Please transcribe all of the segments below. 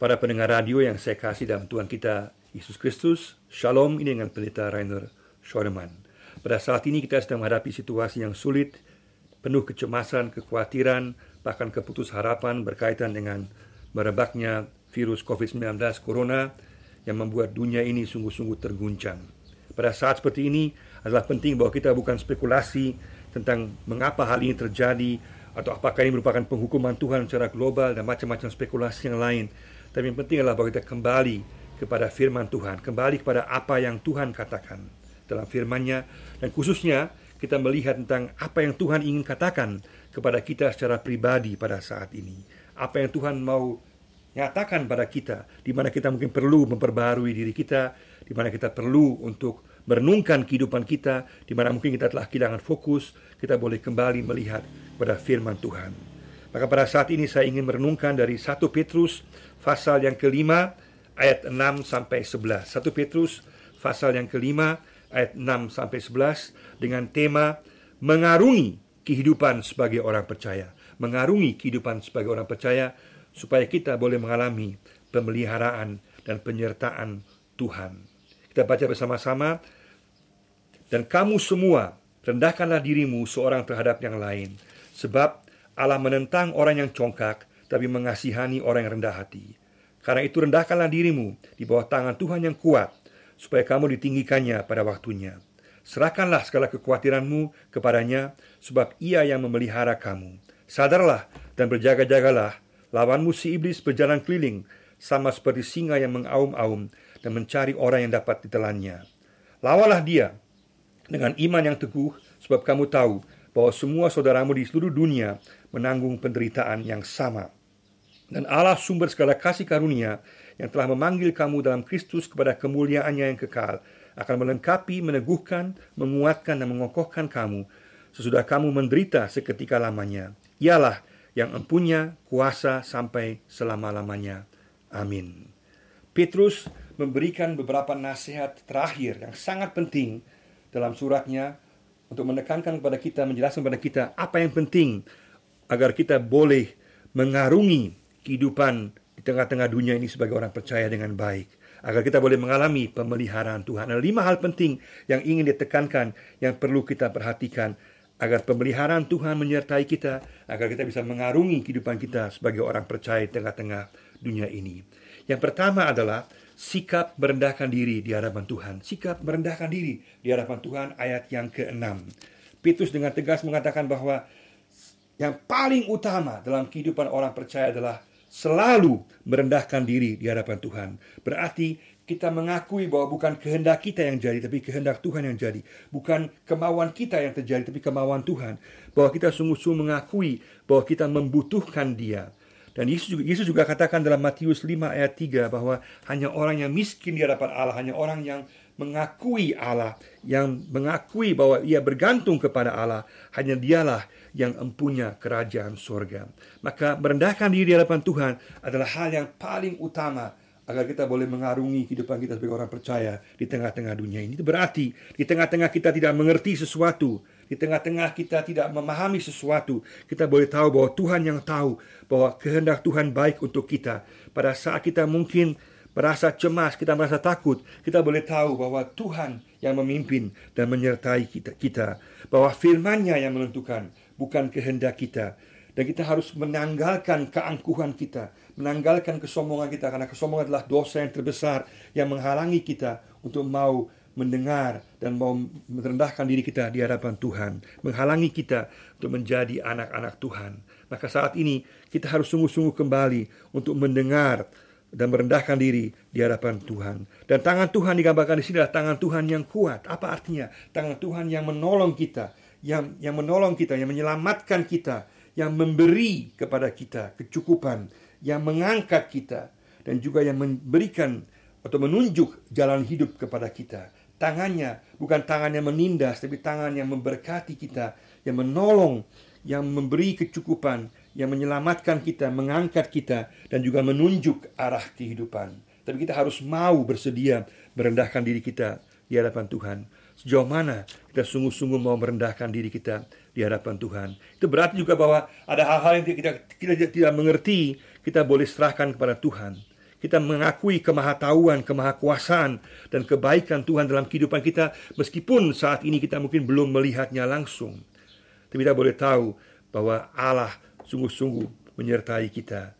Para pendengar radio yang saya kasih dalam Tuhan kita Yesus Kristus, Shalom ini dengan Pendeta Rainer Schoenemann. Pada saat ini kita sedang menghadapi situasi yang sulit, penuh kecemasan, kekhawatiran, bahkan keputus harapan berkaitan dengan merebaknya virus COVID-19 Corona yang membuat dunia ini sungguh-sungguh terguncang. Pada saat seperti ini adalah penting bahwa kita bukan spekulasi tentang mengapa hal ini terjadi atau apakah ini merupakan penghukuman Tuhan secara global dan macam-macam spekulasi yang lain. Tapi yang penting adalah bahwa kita kembali kepada firman Tuhan, kembali kepada apa yang Tuhan katakan dalam firman-Nya. Dan khususnya kita melihat tentang apa yang Tuhan ingin katakan kepada kita secara pribadi pada saat ini. Apa yang Tuhan mau nyatakan pada kita, di mana kita mungkin perlu memperbarui diri kita, di mana kita perlu untuk merenungkan kehidupan kita, di mana mungkin kita telah kehilangan fokus, kita boleh kembali melihat pada firman Tuhan. Maka pada saat ini saya ingin merenungkan dari 1 Petrus pasal yang kelima ayat 6 sampai 11. 1 Petrus pasal yang kelima ayat 6 sampai 11 dengan tema mengarungi kehidupan sebagai orang percaya. Mengarungi kehidupan sebagai orang percaya supaya kita boleh mengalami pemeliharaan dan penyertaan Tuhan. Kita baca bersama-sama dan kamu semua rendahkanlah dirimu seorang terhadap yang lain sebab Allah menentang orang yang congkak tapi mengasihani orang yang rendah hati. Karena itu rendahkanlah dirimu di bawah tangan Tuhan yang kuat, supaya kamu ditinggikannya pada waktunya. Serahkanlah segala kekhawatiranmu kepadanya, sebab ia yang memelihara kamu. Sadarlah dan berjaga-jagalah, lawanmu si iblis berjalan keliling, sama seperti singa yang mengaum-aum dan mencari orang yang dapat ditelannya. Lawalah dia dengan iman yang teguh, sebab kamu tahu bahwa semua saudaramu di seluruh dunia menanggung penderitaan yang sama dan Allah sumber segala kasih karunia yang telah memanggil kamu dalam Kristus kepada kemuliaannya yang kekal akan melengkapi, meneguhkan, menguatkan dan mengokohkan kamu sesudah kamu menderita seketika lamanya. Ialah yang empunya kuasa sampai selama-lamanya. Amin. Petrus memberikan beberapa nasihat terakhir yang sangat penting dalam suratnya untuk menekankan kepada kita, menjelaskan kepada kita apa yang penting agar kita boleh mengarungi kehidupan di tengah-tengah dunia ini sebagai orang percaya dengan baik agar kita boleh mengalami pemeliharaan Tuhan. Ada lima hal penting yang ingin ditekankan yang perlu kita perhatikan agar pemeliharaan Tuhan menyertai kita, agar kita bisa mengarungi kehidupan kita sebagai orang percaya di tengah-tengah dunia ini. Yang pertama adalah sikap merendahkan diri di hadapan Tuhan. Sikap merendahkan diri di hadapan Tuhan ayat yang keenam. Petrus dengan tegas mengatakan bahwa yang paling utama dalam kehidupan orang percaya adalah selalu merendahkan diri di hadapan Tuhan. Berarti kita mengakui bahwa bukan kehendak kita yang jadi, tapi kehendak Tuhan yang jadi. Bukan kemauan kita yang terjadi, tapi kemauan Tuhan. Bahwa kita sungguh-sungguh mengakui bahwa kita membutuhkan Dia. Dan Yesus juga, Yesus juga katakan dalam Matius 5 ayat 3 bahwa hanya orang yang miskin di hadapan Allah, hanya orang yang mengakui Allah, yang mengakui bahwa ia bergantung kepada Allah, hanya dialah yang empunya kerajaan surga. Maka merendahkan diri di hadapan Tuhan adalah hal yang paling utama agar kita boleh mengarungi kehidupan kita sebagai orang percaya di tengah-tengah dunia ini. Itu berarti di tengah-tengah kita tidak mengerti sesuatu, di tengah-tengah kita tidak memahami sesuatu, kita boleh tahu bahwa Tuhan yang tahu bahwa kehendak Tuhan baik untuk kita. Pada saat kita mungkin merasa cemas, kita merasa takut, kita boleh tahu bahwa Tuhan yang memimpin dan menyertai kita, kita bahwa firman-Nya yang menentukan bukan kehendak kita. Dan kita harus menanggalkan keangkuhan kita, menanggalkan kesombongan kita karena kesombongan adalah dosa yang terbesar yang menghalangi kita untuk mau mendengar dan mau merendahkan diri kita di hadapan Tuhan, menghalangi kita untuk menjadi anak-anak Tuhan. Maka saat ini kita harus sungguh-sungguh kembali untuk mendengar dan merendahkan diri di hadapan Tuhan. Dan tangan Tuhan digambarkan di sini adalah tangan Tuhan yang kuat. Apa artinya? Tangan Tuhan yang menolong kita, yang yang menolong kita, yang menyelamatkan kita, yang memberi kepada kita kecukupan, yang mengangkat kita dan juga yang memberikan atau menunjuk jalan hidup kepada kita. Tangannya bukan tangan yang menindas, tapi tangan yang memberkati kita, yang menolong, yang memberi kecukupan, yang menyelamatkan kita, mengangkat kita, dan juga menunjuk arah kehidupan. Tapi kita harus mau bersedia merendahkan diri kita di hadapan Tuhan Sejauh mana kita sungguh-sungguh mau merendahkan diri kita di hadapan Tuhan. Itu berarti juga bahwa ada hal-hal yang kita, kita tidak mengerti, kita boleh serahkan kepada Tuhan. Kita mengakui kemahatauan, kemahakuasaan dan kebaikan Tuhan dalam kehidupan kita meskipun saat ini kita mungkin belum melihatnya langsung. Tapi kita boleh tahu bahwa Allah sungguh-sungguh menyertai kita.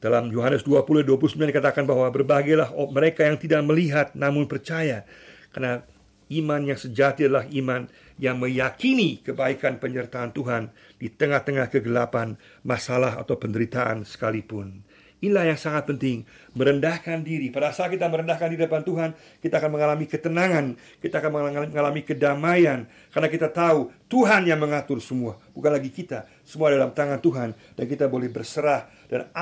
Dalam Yohanes 20 29 dikatakan bahwa berbahagialah mereka yang tidak melihat namun percaya karena iman yang sejati adalah iman yang meyakini kebaikan penyertaan Tuhan di tengah-tengah kegelapan, masalah atau penderitaan sekalipun. Inilah yang sangat penting, merendahkan diri. Pada saat kita merendahkan diri depan Tuhan, kita akan mengalami ketenangan, kita akan mengalami kedamaian, karena kita tahu Tuhan yang mengatur semua, bukan lagi kita. Semua dalam tangan Tuhan, dan kita boleh berserah, dan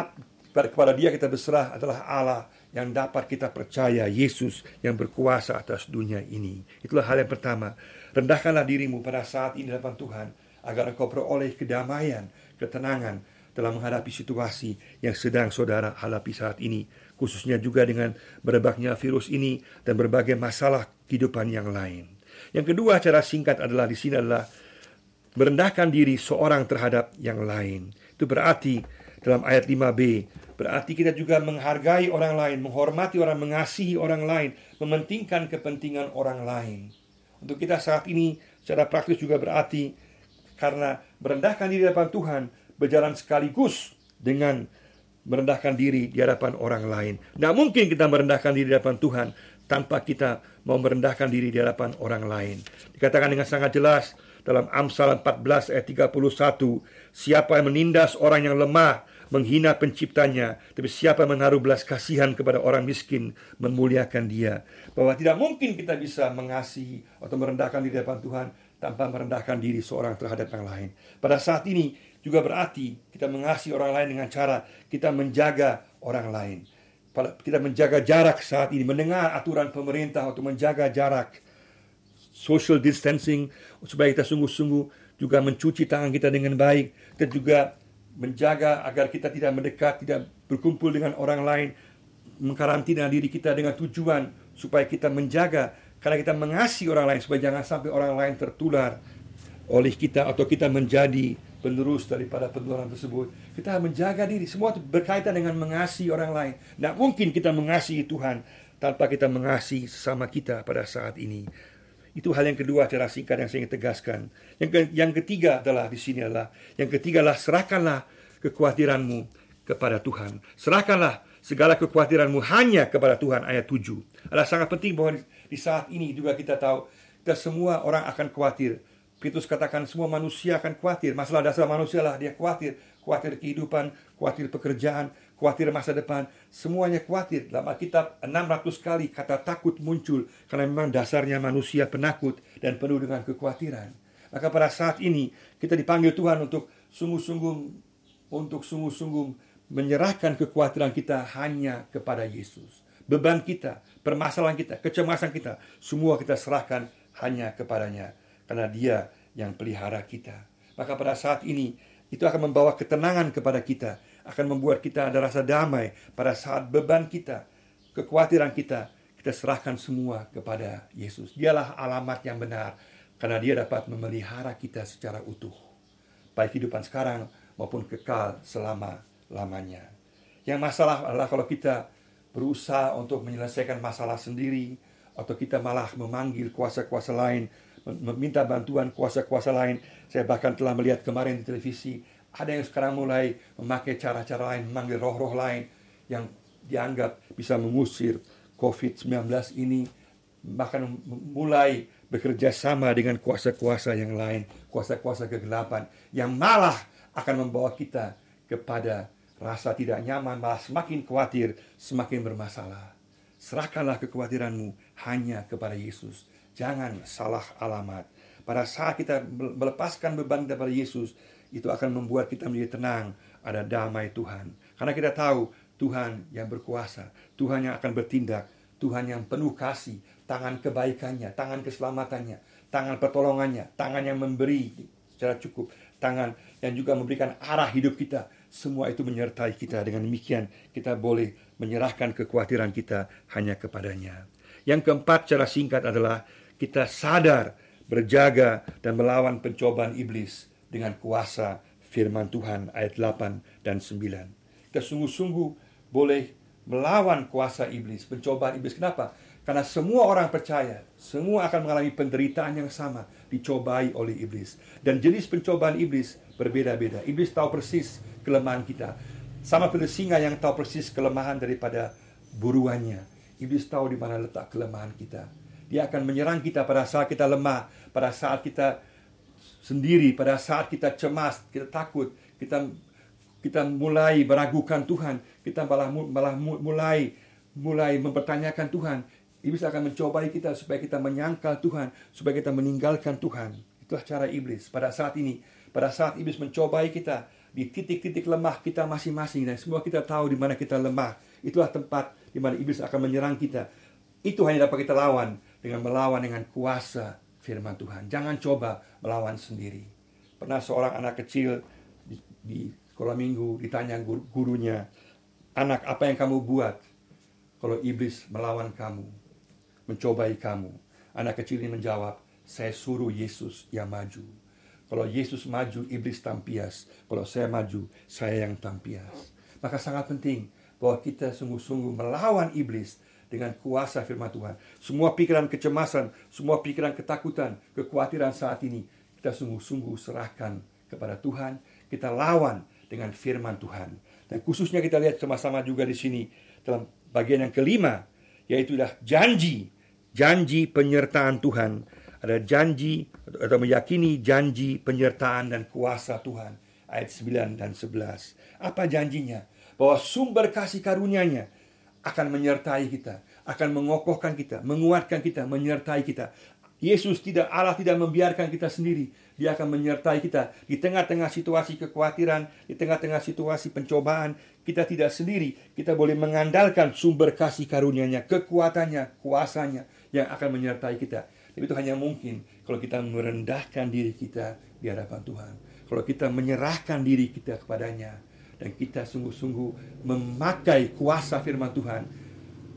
kepada dia kita berserah adalah Allah yang dapat kita percaya, Yesus yang berkuasa atas dunia ini. Itulah hal yang pertama. Rendahkanlah dirimu pada saat ini depan Tuhan, agar engkau peroleh kedamaian, ketenangan, dalam menghadapi situasi yang sedang saudara hadapi saat ini, khususnya juga dengan merebaknya virus ini dan berbagai masalah kehidupan yang lain. Yang kedua, cara singkat adalah di sini adalah merendahkan diri seorang terhadap yang lain. Itu berarti dalam ayat 5b, berarti kita juga menghargai orang lain, menghormati orang, mengasihi orang lain, mementingkan kepentingan orang lain. Untuk kita saat ini secara praktis juga berarti karena merendahkan diri depan Tuhan, berjalan sekaligus dengan merendahkan diri di hadapan orang lain. Tidak mungkin kita merendahkan diri di hadapan Tuhan tanpa kita mau merendahkan diri di hadapan orang lain. Dikatakan dengan sangat jelas dalam Amsal 14 ayat 31, siapa yang menindas orang yang lemah, menghina penciptanya, tapi siapa menaruh belas kasihan kepada orang miskin, memuliakan dia. Bahwa tidak mungkin kita bisa mengasihi atau merendahkan diri di hadapan Tuhan tanpa merendahkan diri seorang terhadap yang lain. Pada saat ini, juga berarti kita mengasihi orang lain dengan cara kita menjaga orang lain. Kita menjaga jarak saat ini, mendengar aturan pemerintah untuk menjaga jarak, social distancing, supaya kita sungguh-sungguh juga mencuci tangan kita dengan baik, dan juga menjaga agar kita tidak mendekat, tidak berkumpul dengan orang lain, mengkarantina diri kita dengan tujuan supaya kita menjaga, karena kita mengasihi orang lain, supaya jangan sampai orang lain tertular oleh kita atau kita menjadi penerus daripada penularan tersebut. Kita menjaga diri. Semua itu berkaitan dengan mengasihi orang lain. Tidak mungkin kita mengasihi Tuhan tanpa kita mengasihi sesama kita pada saat ini. Itu hal yang kedua cara singkat yang saya ingin tegaskan. Yang, ke, yang ketiga adalah di sini adalah yang ketiga adalah serahkanlah kekhawatiranmu kepada Tuhan. Serahkanlah segala kekhawatiranmu hanya kepada Tuhan ayat 7. Adalah sangat penting bahwa di saat ini juga kita tahu kita semua orang akan khawatir Petrus katakan semua manusia akan khawatir. Masalah dasar manusia lah dia khawatir. Khawatir kehidupan, khawatir pekerjaan, khawatir masa depan. Semuanya khawatir. Dalam Alkitab 600 kali kata takut muncul. Karena memang dasarnya manusia penakut dan penuh dengan kekhawatiran. Maka pada saat ini kita dipanggil Tuhan untuk sungguh-sungguh untuk sungguh-sungguh menyerahkan kekhawatiran kita hanya kepada Yesus. Beban kita, permasalahan kita, kecemasan kita, semua kita serahkan hanya kepadanya karena dia yang pelihara kita. Maka pada saat ini itu akan membawa ketenangan kepada kita, akan membuat kita ada rasa damai pada saat beban kita, kekhawatiran kita, kita serahkan semua kepada Yesus. Dialah alamat yang benar karena dia dapat memelihara kita secara utuh. Baik kehidupan sekarang maupun kekal selama-lamanya. Yang masalah adalah kalau kita berusaha untuk menyelesaikan masalah sendiri atau kita malah memanggil kuasa-kuasa lain meminta bantuan kuasa-kuasa lain. Saya bahkan telah melihat kemarin di televisi, ada yang sekarang mulai memakai cara-cara lain, memanggil roh-roh lain yang dianggap bisa mengusir COVID-19 ini, bahkan mulai bekerja sama dengan kuasa-kuasa yang lain, kuasa-kuasa kegelapan, yang malah akan membawa kita kepada rasa tidak nyaman, malah semakin khawatir, semakin bermasalah. Serahkanlah kekhawatiranmu hanya kepada Yesus Jangan salah alamat. Pada saat kita melepaskan beban kepada Yesus, itu akan membuat kita menjadi tenang, ada damai Tuhan. Karena kita tahu Tuhan yang berkuasa, Tuhan yang akan bertindak, Tuhan yang penuh kasih, tangan kebaikannya, tangan keselamatannya, tangan pertolongannya, tangan yang memberi secara cukup, tangan yang juga memberikan arah hidup kita. Semua itu menyertai kita. Dengan demikian kita boleh menyerahkan kekhawatiran kita hanya kepadanya. Yang keempat cara singkat adalah kita sadar berjaga dan melawan pencobaan iblis dengan kuasa firman Tuhan ayat 8 dan 9. Kita sungguh-sungguh boleh melawan kuasa iblis, pencobaan iblis. Kenapa? Karena semua orang percaya, semua akan mengalami penderitaan yang sama, dicobai oleh iblis. Dan jenis pencobaan iblis berbeda-beda. Iblis tahu persis kelemahan kita. Sama seperti singa yang tahu persis kelemahan daripada buruannya. Iblis tahu di mana letak kelemahan kita. Dia akan menyerang kita pada saat kita lemah, pada saat kita sendiri, pada saat kita cemas, kita takut, kita kita mulai meragukan Tuhan, kita malah malah mulai mulai mempertanyakan Tuhan. Iblis akan mencobai kita supaya kita menyangkal Tuhan, supaya kita meninggalkan Tuhan. Itulah cara iblis pada saat ini. Pada saat iblis mencobai kita di titik-titik lemah kita masing-masing dan semua kita tahu di mana kita lemah. Itulah tempat di mana iblis akan menyerang kita. Itu hanya dapat kita lawan dengan melawan dengan kuasa firman Tuhan. Jangan coba melawan sendiri. Pernah seorang anak kecil di, di sekolah minggu ditanya gurunya, "Anak, apa yang kamu buat kalau iblis melawan kamu, mencobai kamu?" Anak kecil ini menjawab, "Saya suruh Yesus yang maju." Kalau Yesus maju, iblis tampias. Kalau saya maju, saya yang tampias. Maka sangat penting bahwa kita sungguh-sungguh melawan iblis dengan kuasa firman Tuhan. Semua pikiran kecemasan, semua pikiran ketakutan, kekhawatiran saat ini, kita sungguh-sungguh serahkan kepada Tuhan. Kita lawan dengan firman Tuhan. Dan khususnya kita lihat sama-sama juga di sini dalam bagian yang kelima, yaitu dah janji, janji penyertaan Tuhan ada janji atau meyakini janji penyertaan dan kuasa Tuhan. Ayat 9 dan 11. Apa janjinya? Bahwa sumber kasih karunia-Nya akan menyertai kita, akan mengokohkan kita, menguatkan kita, menyertai kita. Yesus tidak Allah tidak membiarkan kita sendiri. Dia akan menyertai kita di tengah-tengah situasi kekhawatiran, di tengah-tengah situasi pencobaan. Kita tidak sendiri. Kita boleh mengandalkan sumber kasih karunia-Nya, kekuatannya, kuasanya yang akan menyertai kita. Tapi itu hanya mungkin kalau kita merendahkan diri kita di hadapan Tuhan. Kalau kita menyerahkan diri kita kepadanya dan kita sungguh-sungguh memakai kuasa firman Tuhan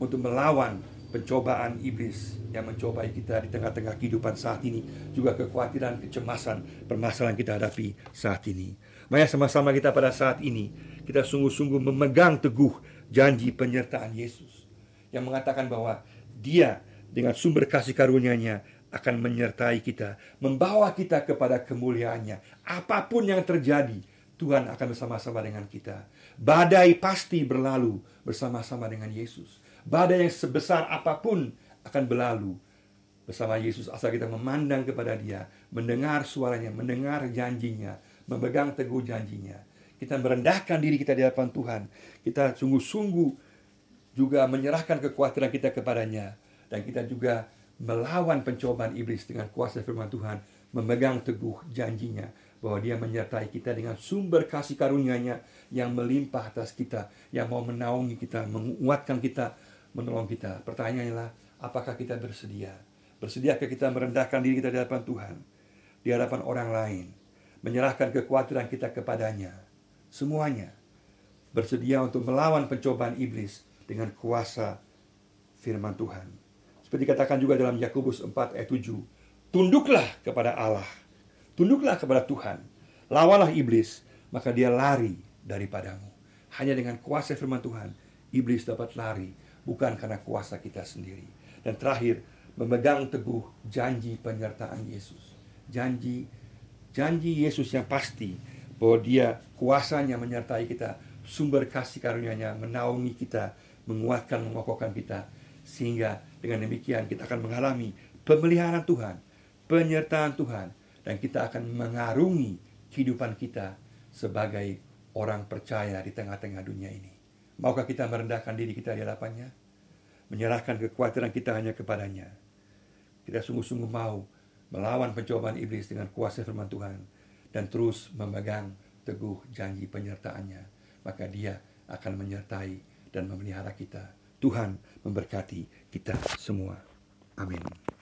untuk melawan pencobaan iblis yang mencobai kita di tengah-tengah kehidupan saat ini, juga kekhawatiran, kecemasan, permasalahan kita hadapi saat ini. Mari sama-sama kita pada saat ini kita sungguh-sungguh memegang teguh janji penyertaan Yesus yang mengatakan bahwa Dia dengan sumber kasih karunia-Nya akan menyertai kita, membawa kita kepada kemuliaannya. Apa pun yang terjadi, Tuhan akan bersama-sama dengan kita. Badai pasti berlalu bersama-sama dengan Yesus. Badai yang sebesar apa pun akan berlalu bersama Yesus asal kita memandang kepada Dia, mendengar suaranya, mendengar janjinya, memegang teguh janjinya. Kita merendahkan diri kita di hadapan Tuhan. Kita sungguh-sungguh juga menyerahkan kekuatan kita kepadanya dan kita juga melawan pencobaan iblis dengan kuasa firman Tuhan, memegang teguh janjinya bahwa dia menyertai kita dengan sumber kasih karunia-Nya yang melimpah atas kita, yang mau menaungi kita, menguatkan kita, menolong kita. Pertanyaannya adalah, apakah kita bersedia? Bersediakah kita merendahkan diri kita di hadapan Tuhan, di hadapan orang lain, menyerahkan kekuatan kita kepadanya, semuanya bersedia untuk melawan pencobaan iblis dengan kuasa firman Tuhan. Seperti dikatakan juga dalam Yakobus 4 ayat 7. Tunduklah kepada Allah. Tunduklah kepada Tuhan. Lawalah iblis, maka dia lari daripadamu. Hanya dengan kuasa firman Tuhan, iblis dapat lari, bukan karena kuasa kita sendiri. Dan terakhir, memegang teguh janji penyertaan Yesus. Janji janji Yesus yang pasti bahwa dia kuasanya menyertai kita, sumber kasih karunia-Nya menaungi kita, menguatkan, mengokohkan kita sehingga dengan demikian kita akan mengalami pemeliharaan Tuhan, penyertaan Tuhan, dan kita akan mengarungi kehidupan kita sebagai orang percaya di tengah-tengah dunia ini. Maukah kita merendahkan diri kita di hadapannya? Menyerahkan kekuatan kita hanya kepadanya. Kita sungguh-sungguh mau melawan pencobaan iblis dengan kuasa firman Tuhan dan terus memegang teguh janji penyertaannya. Maka dia akan menyertai dan memelihara kita Tuhan memberkati kita semua. Amin.